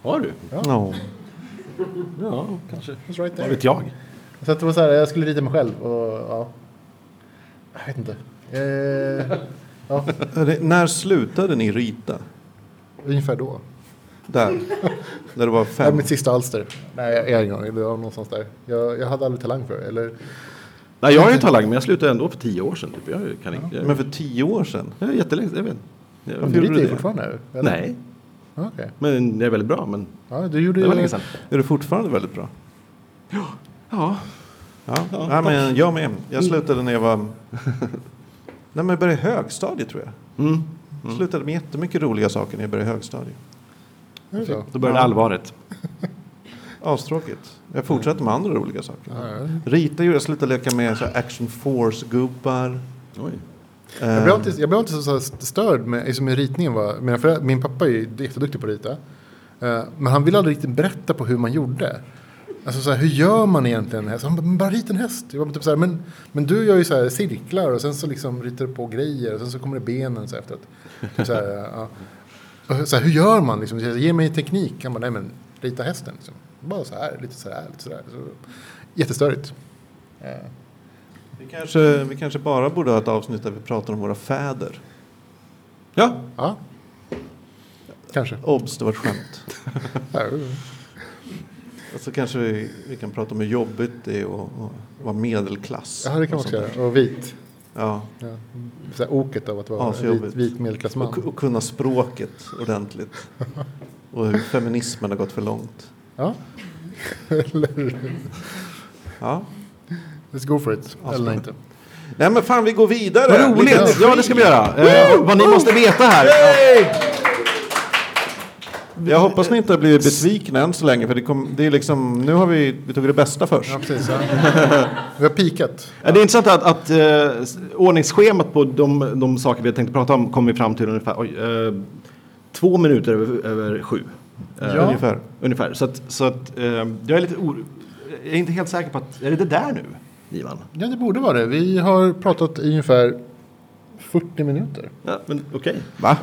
Har du? No. Ja, kanske. right Vad vet jag? Så att det var så här, jag skulle rita mig själv och ja. Jag vet inte. Eh, ja, När slutade ni rita? ungefär då. Där. Där det var fem. mitt sista alster. Nej, jag jag har ingen aning. Det var någonstans där. Jag, jag hade aldrig talang för det. Eller, Nej, jag har ju talang, men jag slutade ändå för tio år sedan. Typ. Jag kan inte... Jag, Men för tio år sedan? jag är jättelänge jag vet. Jag, Varför du ritar du ju fortfarande? Eller? Nej, Ja, Okej. men jag är väldigt bra. Men Ja, du gjorde det var ju... länge sedan. Är du fortfarande väldigt bra? Ja, Ja, Ja, ja men jag med. Jag slutade när jag var... Nej, men jag började i högstadiet tror jag. mm. Jag slutade med jättemycket roliga saker när jag började i högstadiet. Så? då började Ja. allvaret. Astråkigt. Jag fortsatte med andra roliga saker. Ja. Rita ju, jag slutade leka med så action force-gubbar. Jag blev alltid, jag blev alltid så störd med, liksom med ritningen. Var, mina föräldrar, min pappa är jätteduktig på att rita. Eh, men han ville aldrig riktigt berätta på hur man gjorde. Alltså så här, hur gör man egentligen en häst? Han bara, "Men bara rita en häst. Jag bara, typ så här, men, men du gör ju så här cirklar och sen så liksom ritar du på grejer och sen så kommer det benen så här efteråt. Typ så här, ja. Så här, hur gör man liksom? Ge mig teknik. Han bara, nej men rita hästen. Liksom. Bara så här, lite så här, lite så där. Så, jättestörigt. Eh, Vi kanske, vi kanske bara borde ha ett avsnitt där vi pratar om våra fäder. Ja, ja. Kanske. Obs, det var ett skämt. Och så kanske vi, vi kan prata om hur jobbigt det är att, att vara medelklass. Ja, det kan man också göra. Och vit. Ja. Ja. Så här oket av att vara Ja, vit, vit medelklassman. Och, och kunna språket ordentligt. Och hur feminismen har gått för långt. Ja. Eller, Ja. let's go for it. Ja, Eller inte. Nej men fan vi går vidare. Vad roligt! Ja, det ska vi göra. Eh, vad ni måste veta här. Jag hoppas ni inte har blivit besvikna än så länge. För det, kom, det är liksom, nu har vi, vi tog det bästa först. Ja, precis. Ja. Vi har pikat. Ja, Det är intressant att, att eh, ordningsschemat på de, de saker vi tänkte prata om kommer vi fram till ungefär oj, eh, två minuter över, över sju. Eh, Ja. Ungefär. Ungefär. Så att, så att jag är lite oro... Jag är inte helt säker på att... Är det det där nu, Ivan? Ja, det borde vara det. Vi har pratat i ungefär 40 minuter. Ja, men okej. Va?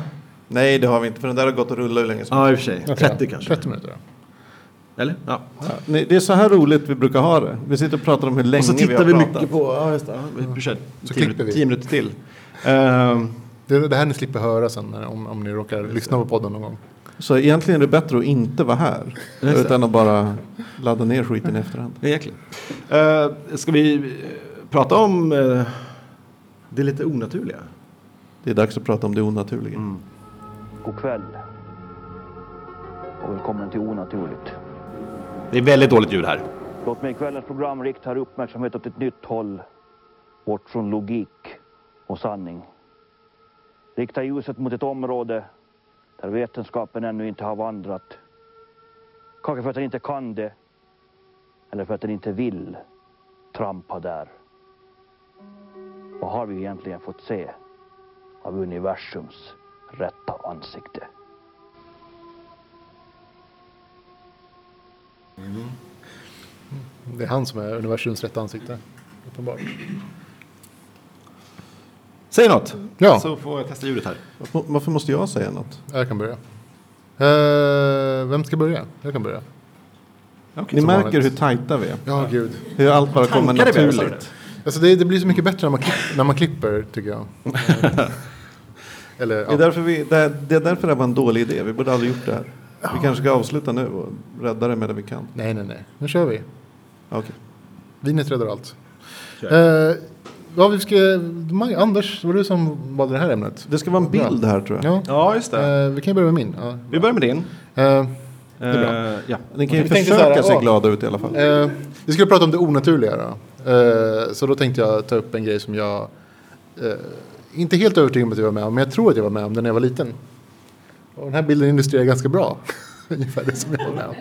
Nej det har vi inte. För den där har gått och rullat hur länge som Ja, i och för sig. Jag 30 tror- kanske. 30 minuter. ja. Eller? Ja. Nej, Det är så här roligt vi brukar ha det. Vi sitter och pratar om hur länge Och så vi tittar har vi, pratat. mycket på... Ja, just det. Ja, vi kör Så tio, klipper vi. tio minuter till. Ehm, Det det här ni slipper höra sen när, om, om ni råkar lyssna på podden någon gång. Så egentligen är det bättre att inte vara här. Just det. Utan att bara ladda ner skiten i efterhand. Egentligen. Uh, ska vi eh, prata om eh, det lite onaturliga? Det är dags att prata om det onaturliga. Mm. God kväll. Och välkommen till Onaturligt. Det är väldigt dåligt ljud här. Låt mig i kvällens program rikta er uppmärksamhet åt ett nytt håll. Bort från logik och sanning. Rikta ljuset mot ett område där vetenskapen ännu inte har vandrat. Kanske för att den inte kan det. Eller för att den inte vill trampa där. Vad har vi egentligen fått se av universums rätta ansikte? Det är han som är universums rätta ansikte. Uppenbart. Säg något. Ja. Så får jag testa ljudet här. Varför, varför måste jag säga något? Jag kan börja. Eh, vem ska börja? Jag kan börja. Ni som märker vanligt. hur tajta vi är. Ja, gud. Hur allt bara kommer du naturligt. Alltså det, det blir så mycket bättre när man, när man klipper, tycker jag. Eller, Det är, ja. därför vi, det, är, det är därför det var en dålig idé. Vi borde aldrig gjort det här. Vi kanske ska avsluta nu och rädda det medan vi kan. Nej, nej, nej. Nu kör vi. Okej. Vinet räddar allt. Eh, ja, vi ska, Anders, var det du som valde det här ämnet? Det ska vara en bild här tror jag. Ja. Ja, just det. Eh, vi kan ju börja med min. Ja. Vi börjar med din. Eh, Det är bra. ja. Ni kan ju Vi tänkte försöka här, se åh. glada ut i alla fall. Eh, vi skulle prata om det onaturliga. Då. Eh, så då tänkte jag ta upp en grej som jag eh, inte helt övertygad om att jag var med om, men jag tror att jag var med om den när jag var liten. Och den här bilden illustrerar ganska bra ungefär det som jag var med om.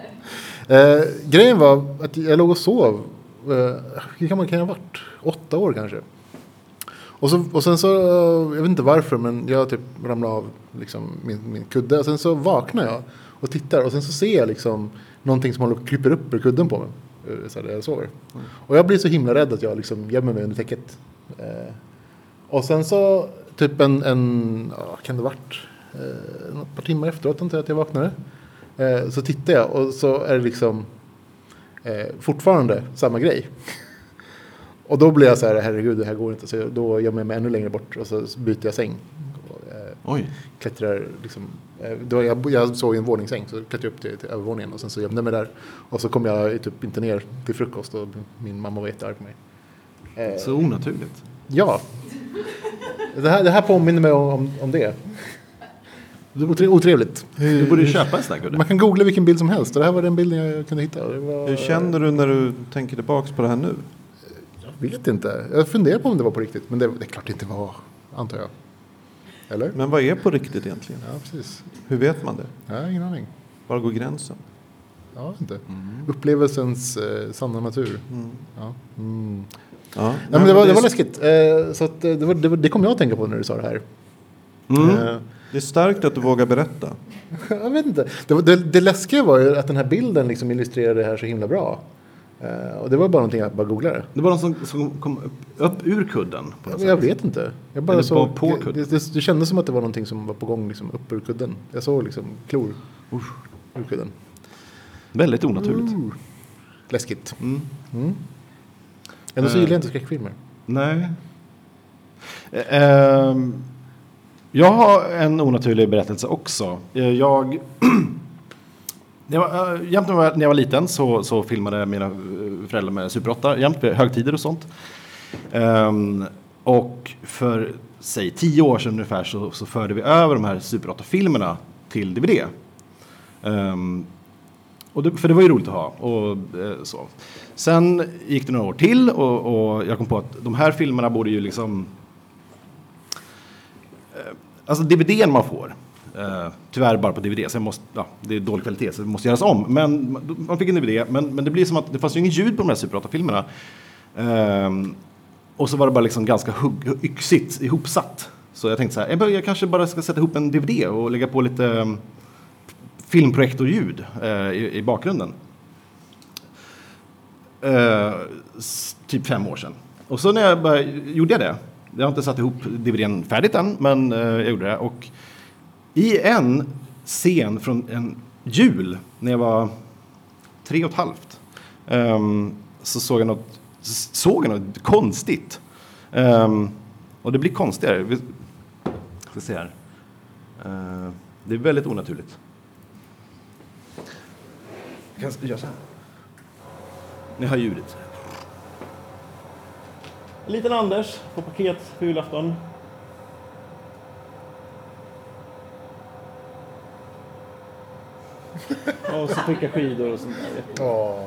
Eh, grejen var att jag låg och sov. Eh, hur gammal kan jag ha varit? Åtta år kanske. Och, så, och sen så, jag vet inte varför, men jag typ ramlade av liksom, min, min kudde. Och sen så vaknar jag och tittar och sen så ser jag liksom någonting som håller kryper upp ur kudden på mig. eh, Så där jag sover. Och jag blir så himla rädd att jag liksom gömmer mig under täcket. Eh, och sen så, typ en, en ja, kan det varit, eh, ett par timmar efteråt antar jag att jag vaknade. Eh, så tittar jag och så är det liksom eh, fortfarande samma grej. Och då blir jag så här, herregud det här går inte. Så då gömmer jag mig ännu längre bort och så byter jag säng. Och, eh, Oj. klättrar liksom, eh, då jag, jag i en våningssäng så klättrade jag upp till, till övervåningen och sen så gömde jag mig där. Och så kom jag typ inte ner till frukost och min mamma var jättearg på mig. Eh, Så onaturligt. Ja. Det här, det här påminner mig om, om, det. Det är otre- otrevligt. Du borde ju köpa en sån här. Man kan googla vilken bild som helst och det här var den bilden jag kunde hitta. Var, Hur känner du när du tänker tillbaks på det här nu? Jag vet inte. Jag funderar på om det var på riktigt. Men det, det är klart det inte var, antar jag. Eller? Men vad är på riktigt egentligen? Ja, precis. Hur vet man det? Har ingen aning. Var går gränsen? Ja, inte. Upplevelsens eh, sanna natur. Mm. Ja. Mm. Ja, Ja, nej, men det, var, det var läskigt. Eh, så att, eh, det, var, det, var, det kom jag att tänka på när du sa det här. Mm. Eh, Det är starkt att du vågar berätta. jag vet inte. Det, var, det, det läskiga var ju att den här bilden liksom illustrerade det här så himla bra. Eh, och det var bara någonting jag bara googlade. Det var någon som, som kom upp, upp ur kudden. På något Jag, jag vet inte. Jag bara Eller såg, på kudden. det, det, det kändes som att det var någonting som var på gång liksom, upp ur kudden. Jag såg liksom klor ur kudden. Väldigt onaturligt. Ooh. Läskigt. Mm. Mm. Ändå så Eh. gillar jag inte skräckfilmer. Nej. Eh, ehm, jag har en onaturlig berättelse också. Eh, Jag... Det var, äh, jämt när jag, när jag var liten så, så filmade mina eh, föräldrar med Super 8, jämt vid högtider och sånt. Ehm, och för, säg tio år sedan ungefär så, så förde vi över de här Super 8-filmerna till DVD. Ehm, och det, för det var ju roligt att ha. Och, eh, så. Sen gick det några år till och, och jag kom på att de här filmerna borde ju liksom... Eh, alltså DVDn man får, eh, tyvärr bara på DVD, så jag måste, ja, det är dålig kvalitet så det måste göras om. Men man- fick en DVD, men, men det blir som att det fanns ju inget ljud på de här Super 8-filmerna. Ehm, och så var det bara liksom ganska hugg, yxigt ihopsatt. Så jag tänkte så här, jag, jag kanske bara ska sätta ihop en DVD och lägga på lite um, filmprojektorljud eh, i, i bakgrunden. Eh, typ fem år sedan. Och så när jag började, gjorde jag det. Jag har inte satt ihop DVDn färdigt än, men eh, jag gjorde det. Och i en scen från en jul när jag var tre och ett halvt um, så såg jag något, såg jag något konstigt. Um, och det blir konstigare. Vi ska se här. Uh, det är väldigt onaturligt. Jag kan göra så här. Ni hör ljudet. En liten Anders på paket på julafton. och så skicka skidor och sånt där. Åh.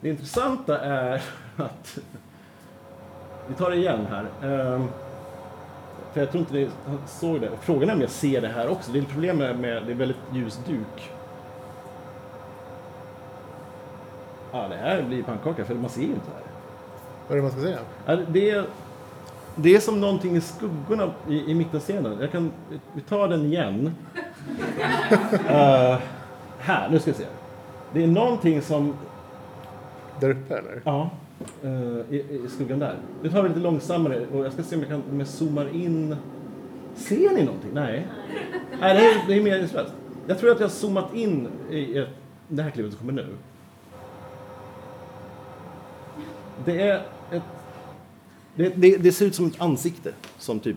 Det intressanta är att... Vi tar det igen här. För jag tror inte ni såg det. Frågan är om jag ser det här också. Det är ett problem med, det är väldigt ljus duk. Ja, det här blir pannkaka för man ser ju inte det här. Vad är det man ska säga? Ja, Det är, det är som någonting i skuggorna i, i mittenscenen. Jag kan, vi tar den igen. Eh, här, nu ska vi se. Det är någonting som Där uppe eller? Ja, Eh, i, i skuggan där. Nu tar vi lite långsammare och jag ska se om jag kan, om jag zoomar in. Ser ni någonting? Nej. Nej, det är, det är meningslöst. Jag tror att jag har zoomat in i det här klippet som kommer nu. Det är ett... Det, det, det ser ut som ett ansikte som typ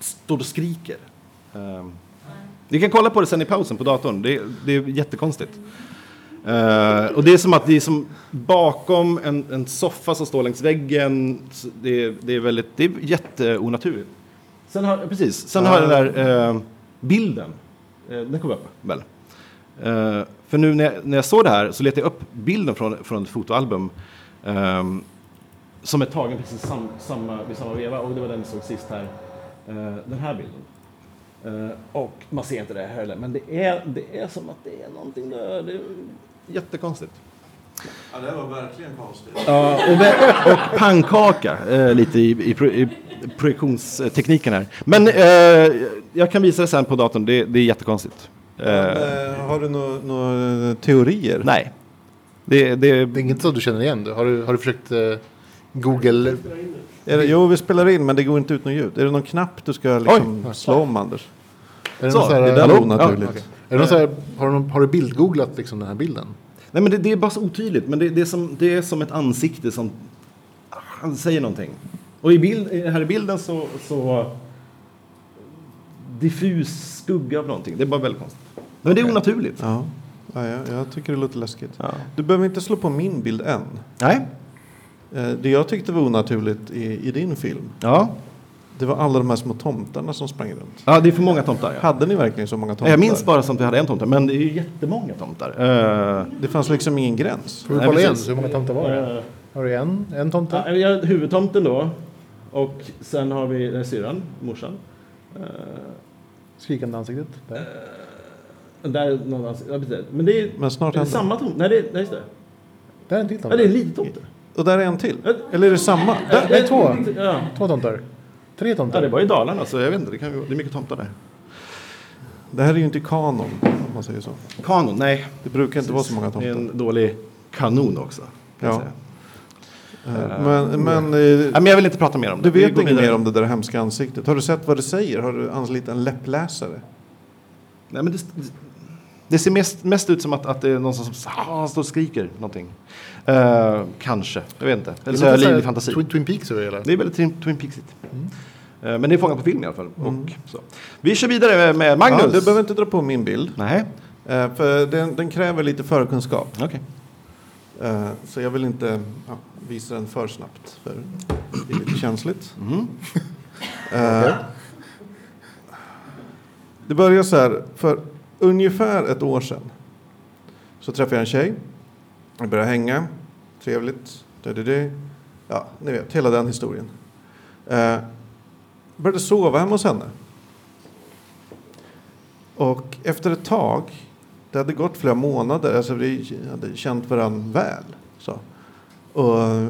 står och skriker. Ehm, um, vi kan kolla på det sen i pausen på datorn. Det, det är jättekonstigt. Eh, och det är som att det är som bakom en, en soffa som står längs väggen. Det, är- det är väldigt, det är jätteonaturligt. Sen har, precis, sen har jag den där eh, bilden. Eh, den kom upp väl? För nu när jag, när jag såg det här så letade jag upp bilden från, från ett fotoalbum. ehm, som är tagen precis sam, samma, vid samma veva och det var den vi såg sist här. Den här bilden. Eh, och man ser inte det här heller, men det är, det är som att det är någonting där. Det jättekonstigt. Ja, det var verkligen konstigt. Ja, och, vä- och pannkaka eh, lite i, i, pro, i projektionstekniken här. Men eh, jag kan visa det sen på datorn, det, det är jättekonstigt. Eh, Eh, har du några nå teorier? nej. Det, det, Det är inget så du känner igen du? Har du, har du försökt eh, Google? Är det, jo, vi spelar in men det går inte ut något ljud. Är det någon knapp du ska liksom slå om Anders? Är det Så, någon så här, det där var onaturligt. Ja, okej. Är det så här, har, du, någon- har du bildgooglat liksom den här bilden? nej men det, det är bara så otydligt, men det, det, är som, det är som ett ansikte som han säger någonting. Och i bild, här i bilden så, så diffus skugga av någonting. Det är bara väldigt konstigt. Men det är onaturligt. Ja, ja jag, jag tycker det låter läskigt. Ja. Du behöver inte slå på min bild än. Nej. Eh, Det jag tyckte var onaturligt i, i din film, Ja. Det var alla de här små tomtarna som sprang runt. ja, det är för många tomtar. Ja. Hade ni verkligen så många tomtar? Jag minns bara som att vi hade en tomte, men det är ju jättemånga tomtar. Eh, Det fanns liksom ingen gräns. Får vi Nej, kolla igen? precis. Hur många tomtar var det? eh, Har du en? En tomte? ja, vi har huvudtomten då. Och sen har vi syrran, morsan. Eh, Skrikande ansiktet? Där. där någonstans. Ja, precis. Men det är, Men snart är det samma tomte. Nej, det, nej, just det. Där är en till Ja, tomte. det är en liten tomte. Och där är en till. Eller är det samma? Där, det är två. Ja. Två tomtar. Tre ja, tomtar. det var i Dalarna så jag vet inte. Det, kan, det är mycket tomtar där. Det här är ju inte kanon, om man säger så. Kanon? Nej. Det brukar inte vara så många Det är tomtar. en dålig kanon också. Kan Ja. säga. Eh, Men, men eh, Ja, men jag vill inte prata mer om det. du vet inget mer om det där hemska ansiktet. Har du sett vad det säger? Har du anlitat en läppläsare? Nej, men det, det ser mest, mest ut som att, att det är någon som står och skriker någonting. Eh, kanske, jag vet inte. Eller så har jag livlig fantasi. Twin, Twin Peaks över hela. Det är väldigt Twin, Twin Peaksigt. Eh, men det är fångat på film i alla fall. Mm. Och, så. Vi kör vidare med, med Magnus. Ja, du behöver inte dra på min bild. Nej, eh, För den, den kräver lite förkunskap. Eh, så jag vill inte visa den för snabbt, för det är lite känsligt. Eh, det börjar så här, för ungefär ett år sedan så träffade jag en tjej. Vi började hänga, trevligt. Ja, ni vet, hela den historien. Eh, började sova hemma hos henne. Och efter ett tag, det hade gått flera månader, alltså vi hade känt varandra väl. Så, och,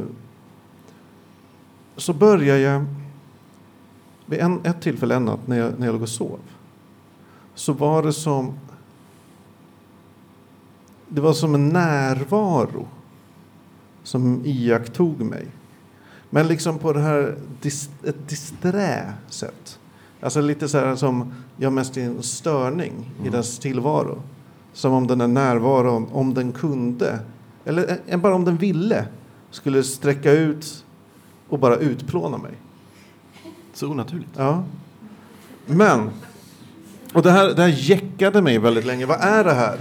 så började jag, vid en, ett tillfälle en natt när jag, när jag låg och sov, så var det som det var som en närvaro som iakttog mig. Men liksom på det här dis, ett disträ sätt. Alltså lite så här som jag mest är en störning i dess tillvaro. Som om den är närvaron, om den kunde, eller eh, bara om den ville, skulle sträcka ut och bara utplåna mig. Så onaturligt. Ja. Men, och det här, det här jäckade mig väldigt länge. Vad är det här?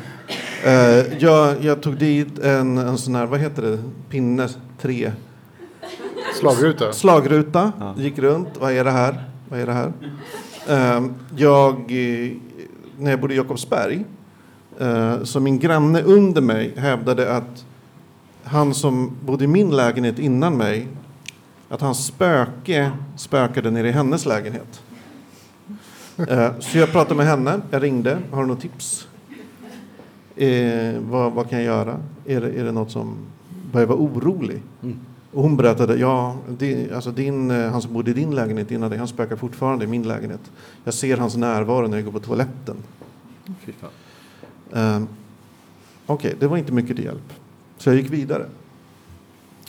Eh, jag, jag tog dit en, en sån här, vad heter det, pinne 3 Slagruta. slagruta, gick runt. Vad är det här? Vad är det här? Eh, jag, när jag bodde i Jakobsberg, eh, så min granne under mig hävdade att han som bodde i min lägenhet innan mig, att hans spöke spökade nere i hennes lägenhet. Eh, så jag pratade med henne, jag ringde, har du något tips? Eh, vad, vad kan jag göra? Är det, är det något som börjar vara orolig? Och hon berättade, ja, det, alltså din, eh, han som bodde i din lägenhet innan dig, han spökar fortfarande i min lägenhet. Jag ser hans närvaro när jag går på toaletten. Fy fan. Eh, Okej, det var inte mycket till hjälp. Så jag gick vidare.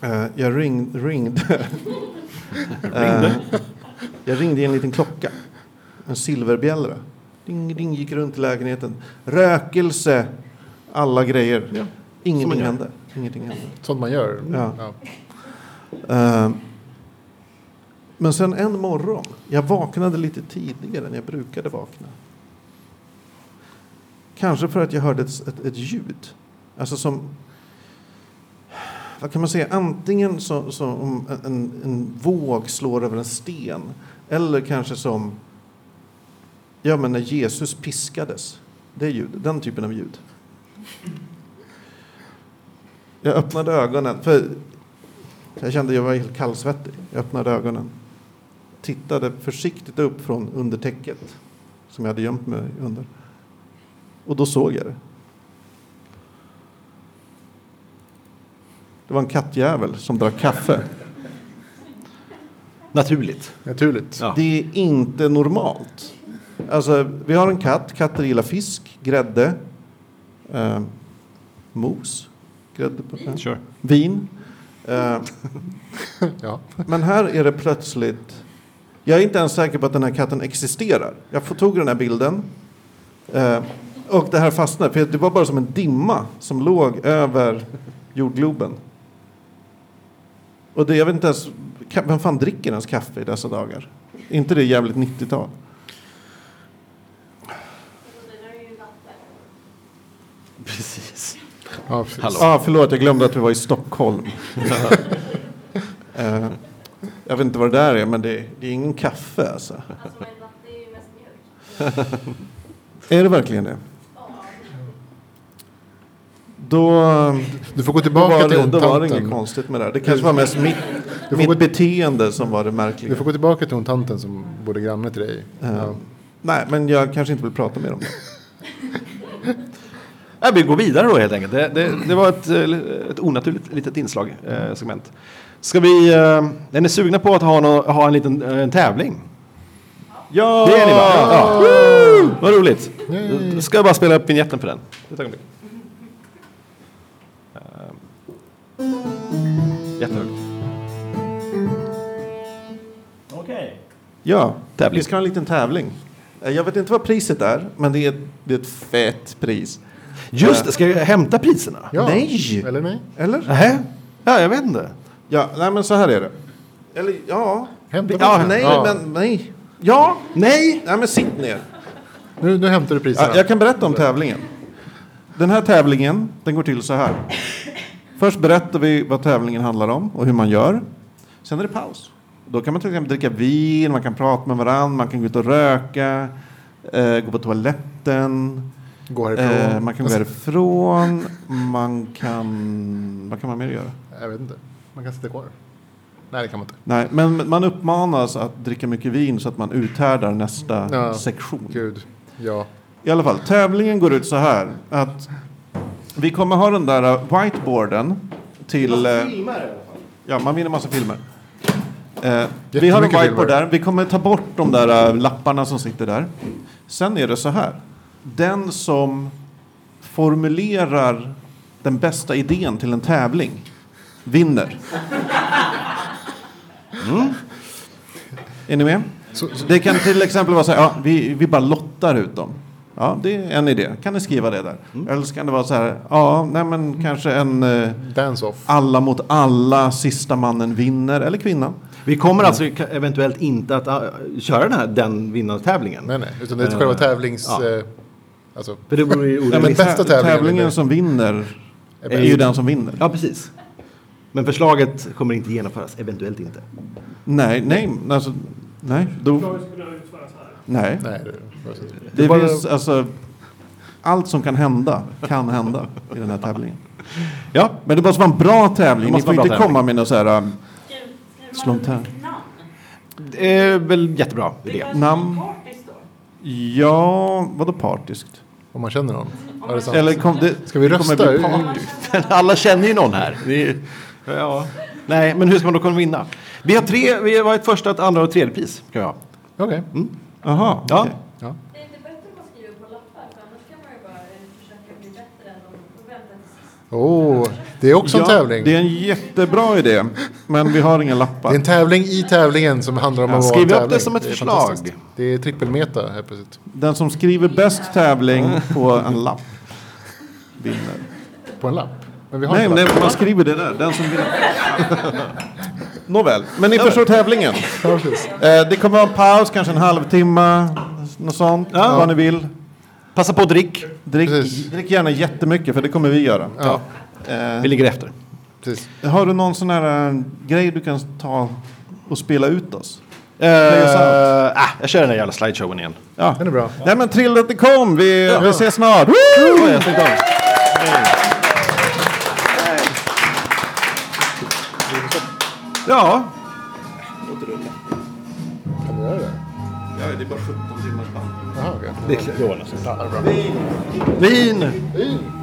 Eh, jag ring, ringde. Eh, jag ringde i en liten klocka. En silverbjällra. Ding, ding, gick runt i lägenheten. Rökelse, alla grejer. Som man Ingenting hände. Ingenting hände. Sånt man gör. Ja. Eh, men sen en morgon, jag vaknade lite tidigare än jag brukade vakna. Kanske för att jag hörde ett, ett, ett ljud. Alltså som... Vad kan man säga? Antingen som om en, en våg slår över en sten. Eller kanske som... Ja, men när Jesus piskades. Det ljud, den typen av ljud. Jag öppnade ögonen. För jag kände att jag var helt kallsvettig. Jag öppnade ögonen. Tittade försiktigt upp från under täcket som jag hade gömt mig under. Och då såg jag det. Det var en kattjävel som drack kaffe. Naturligt. Naturligt. Ja. Det är inte normalt. Alltså, vi har en katt. Katter gillar fisk, grädde, eh, mos, grädde på, eh, Kör. vin. Eh, Ja. Men här är det plötsligt... Jag är inte ens säker på att den här katten existerar. Jag tog den här bilden. Eh, och det här fastnade, för det var bara som en dimma som låg över jordgloben. Och det, jag vet inte ens... Vem fan dricker ens kaffe i dessa dagar? inte det jävligt 90-tal? Det där är ju latte. Precis. Ja, precis. Ah, förlåt, jag glömde att vi var i Stockholm. eh, jag vet inte vad det där är, men det, det är ingen kaffe alltså. Alltså latte är mest. Är det verkligen det? Då, Du får gå då tillbaka var till det, hon då var det inget konstigt med det. här. Det kanske var mest mitt, Du får mitt gå- beteende som var det märkliga. Du får gå tillbaka till hon tanten som bodde granne till dig. Eh, Ja. Nej, men jag kanske inte vill prata mer om det. Nej, vi går vidare då helt enkelt. Det, det, det var ett, eh, ett onaturligt litet inslag, eh, segment. Ska vi, eh, är ni sugna på att ha, nå- ha en liten eh, en tävling? Ja! Det är ni va? Ja. Woo! Vad roligt. Då ska jag bara spela upp vignetten för den. Ett ögonblick. Eh, Jättehögt. Okej. Ja, Tävling. vi ska ha en liten tävling. Jag vet inte vad priset är, men det är, det är ett fett pris. Just det, ska jag hämta priserna? Ja. Nej! Eller nej? Eller? Nähä? Ja, jag vet inte. Ja, nej men så här är det. Eller ja. Hämta ja nej, Ja. men nej. Ja, nej. Nej, men sitt ner. Nu, nu hämtar du priserna. Ja, jag kan berätta om tävlingen. Den här tävlingen, den går till så här. Först berättar vi vad tävlingen handlar om och hur man gör. Sen är det paus. Då kan man till exempel dricka vin, man kan prata med varandra, man kan gå ut och röka, eh, gå på toaletten, Gå härifrån. eh, man kan gå härifrån, man kan... Vad kan man mer göra? Jag vet inte. Man kan sitta kvar. Nej, det kan man inte. Nej, men man uppmanas att dricka mycket vin så att man uthärdar nästa Ja. sektion. Gud. Ja. I alla fall, tävlingen går ut så här att vi kommer ha den där whiteboarden till... eh, Ja, man vinner massa filmer. Eh, vi har en whiteboard filmer. där. Vi kommer ta bort de där uh, lapparna som sitter där. Sen är det så här. Den som formulerar den bästa idén till en tävling vinner. Mm. Är ni med? Det kan till exempel vara så här, ja, vi, vi bara lottar ut dem. Ja, det är en idé. Kan ni skriva det där? Eller så kan det vara så här, ja, nej men kanske en eh, Dance-off. alla mot alla, sista mannen vinner, eller kvinnan. Vi kommer alltså eventuellt inte att uh, köra den här den vinnartävlingen. Nej, nej. Utan det är själva tävlings... ja. Alltså, För det vore ju Ja, men bästa tä- tävlingen tävlingen vinner. som vinner är ju den som vinner. Ja, precis. Men förslaget kommer inte genomföras, eventuellt inte. Nej, nej, alltså, nej, då, nej. nej, det, Det bara- finns alltså, allt som kan hända, kan hända i den här tävlingen. Ja, Men det måste vara en bra tävling. Ni får inte tävling. komma med något så här, um, namn? det är väl jättebra idé. namn. Ja, vadå partiskt? Om man känner någon. Är det sant? Eller kom, det, Ska vi det kommer rösta? bli party. Alla känner ju någon här. Det är, ja. Nej, men hur ska man då kunna vinna? Vi har tre, vi har ett första, ett andra och ett tredje pris. Kan vi ha. Okej. Jaha, Ja. okej. Det är inte bättre om man skriver på lappar, för annars kan man ju bara eh, försöka bli bättre än de och vänta till sist. Oh, det är också en Ja, tävling. Det är en jättebra idé, men vi har inga lappar. Det är en tävling i tävlingen som handlar om Ja, att vara skriv en upp tävling. det som ett är förslag. Det är trippelmeta här plötsligt. Den som skriver bäst tävling på en lapp vinner. På en lapp. Men vi har Nej, nej, lapp. man skriver det där. Den som vinner. Nåväl, men ni förstår tävlingen. Ja, precis. Eh, det kommer vara en paus, kanske en halvtimme, något sånt, Ja. vad ni vill. Passa på att drick. Drick, Precis. drick gärna jättemycket, för det kommer vi göra. Ja, Eh, Vi ligger efter. precis. har du någon sån här eh, grej du kan ta och spela ut oss? Oss out. äh, jag kör den där jävla slideshowen igen. Ja. Den är bra. Nej men trill att det kom, vi, vi ses snart. Woo! Jag. Ja, Kan du göra det? Ja, det är bara 17 timmars band. Jaha, okej. det. Ja, är bra. Vin! Fint.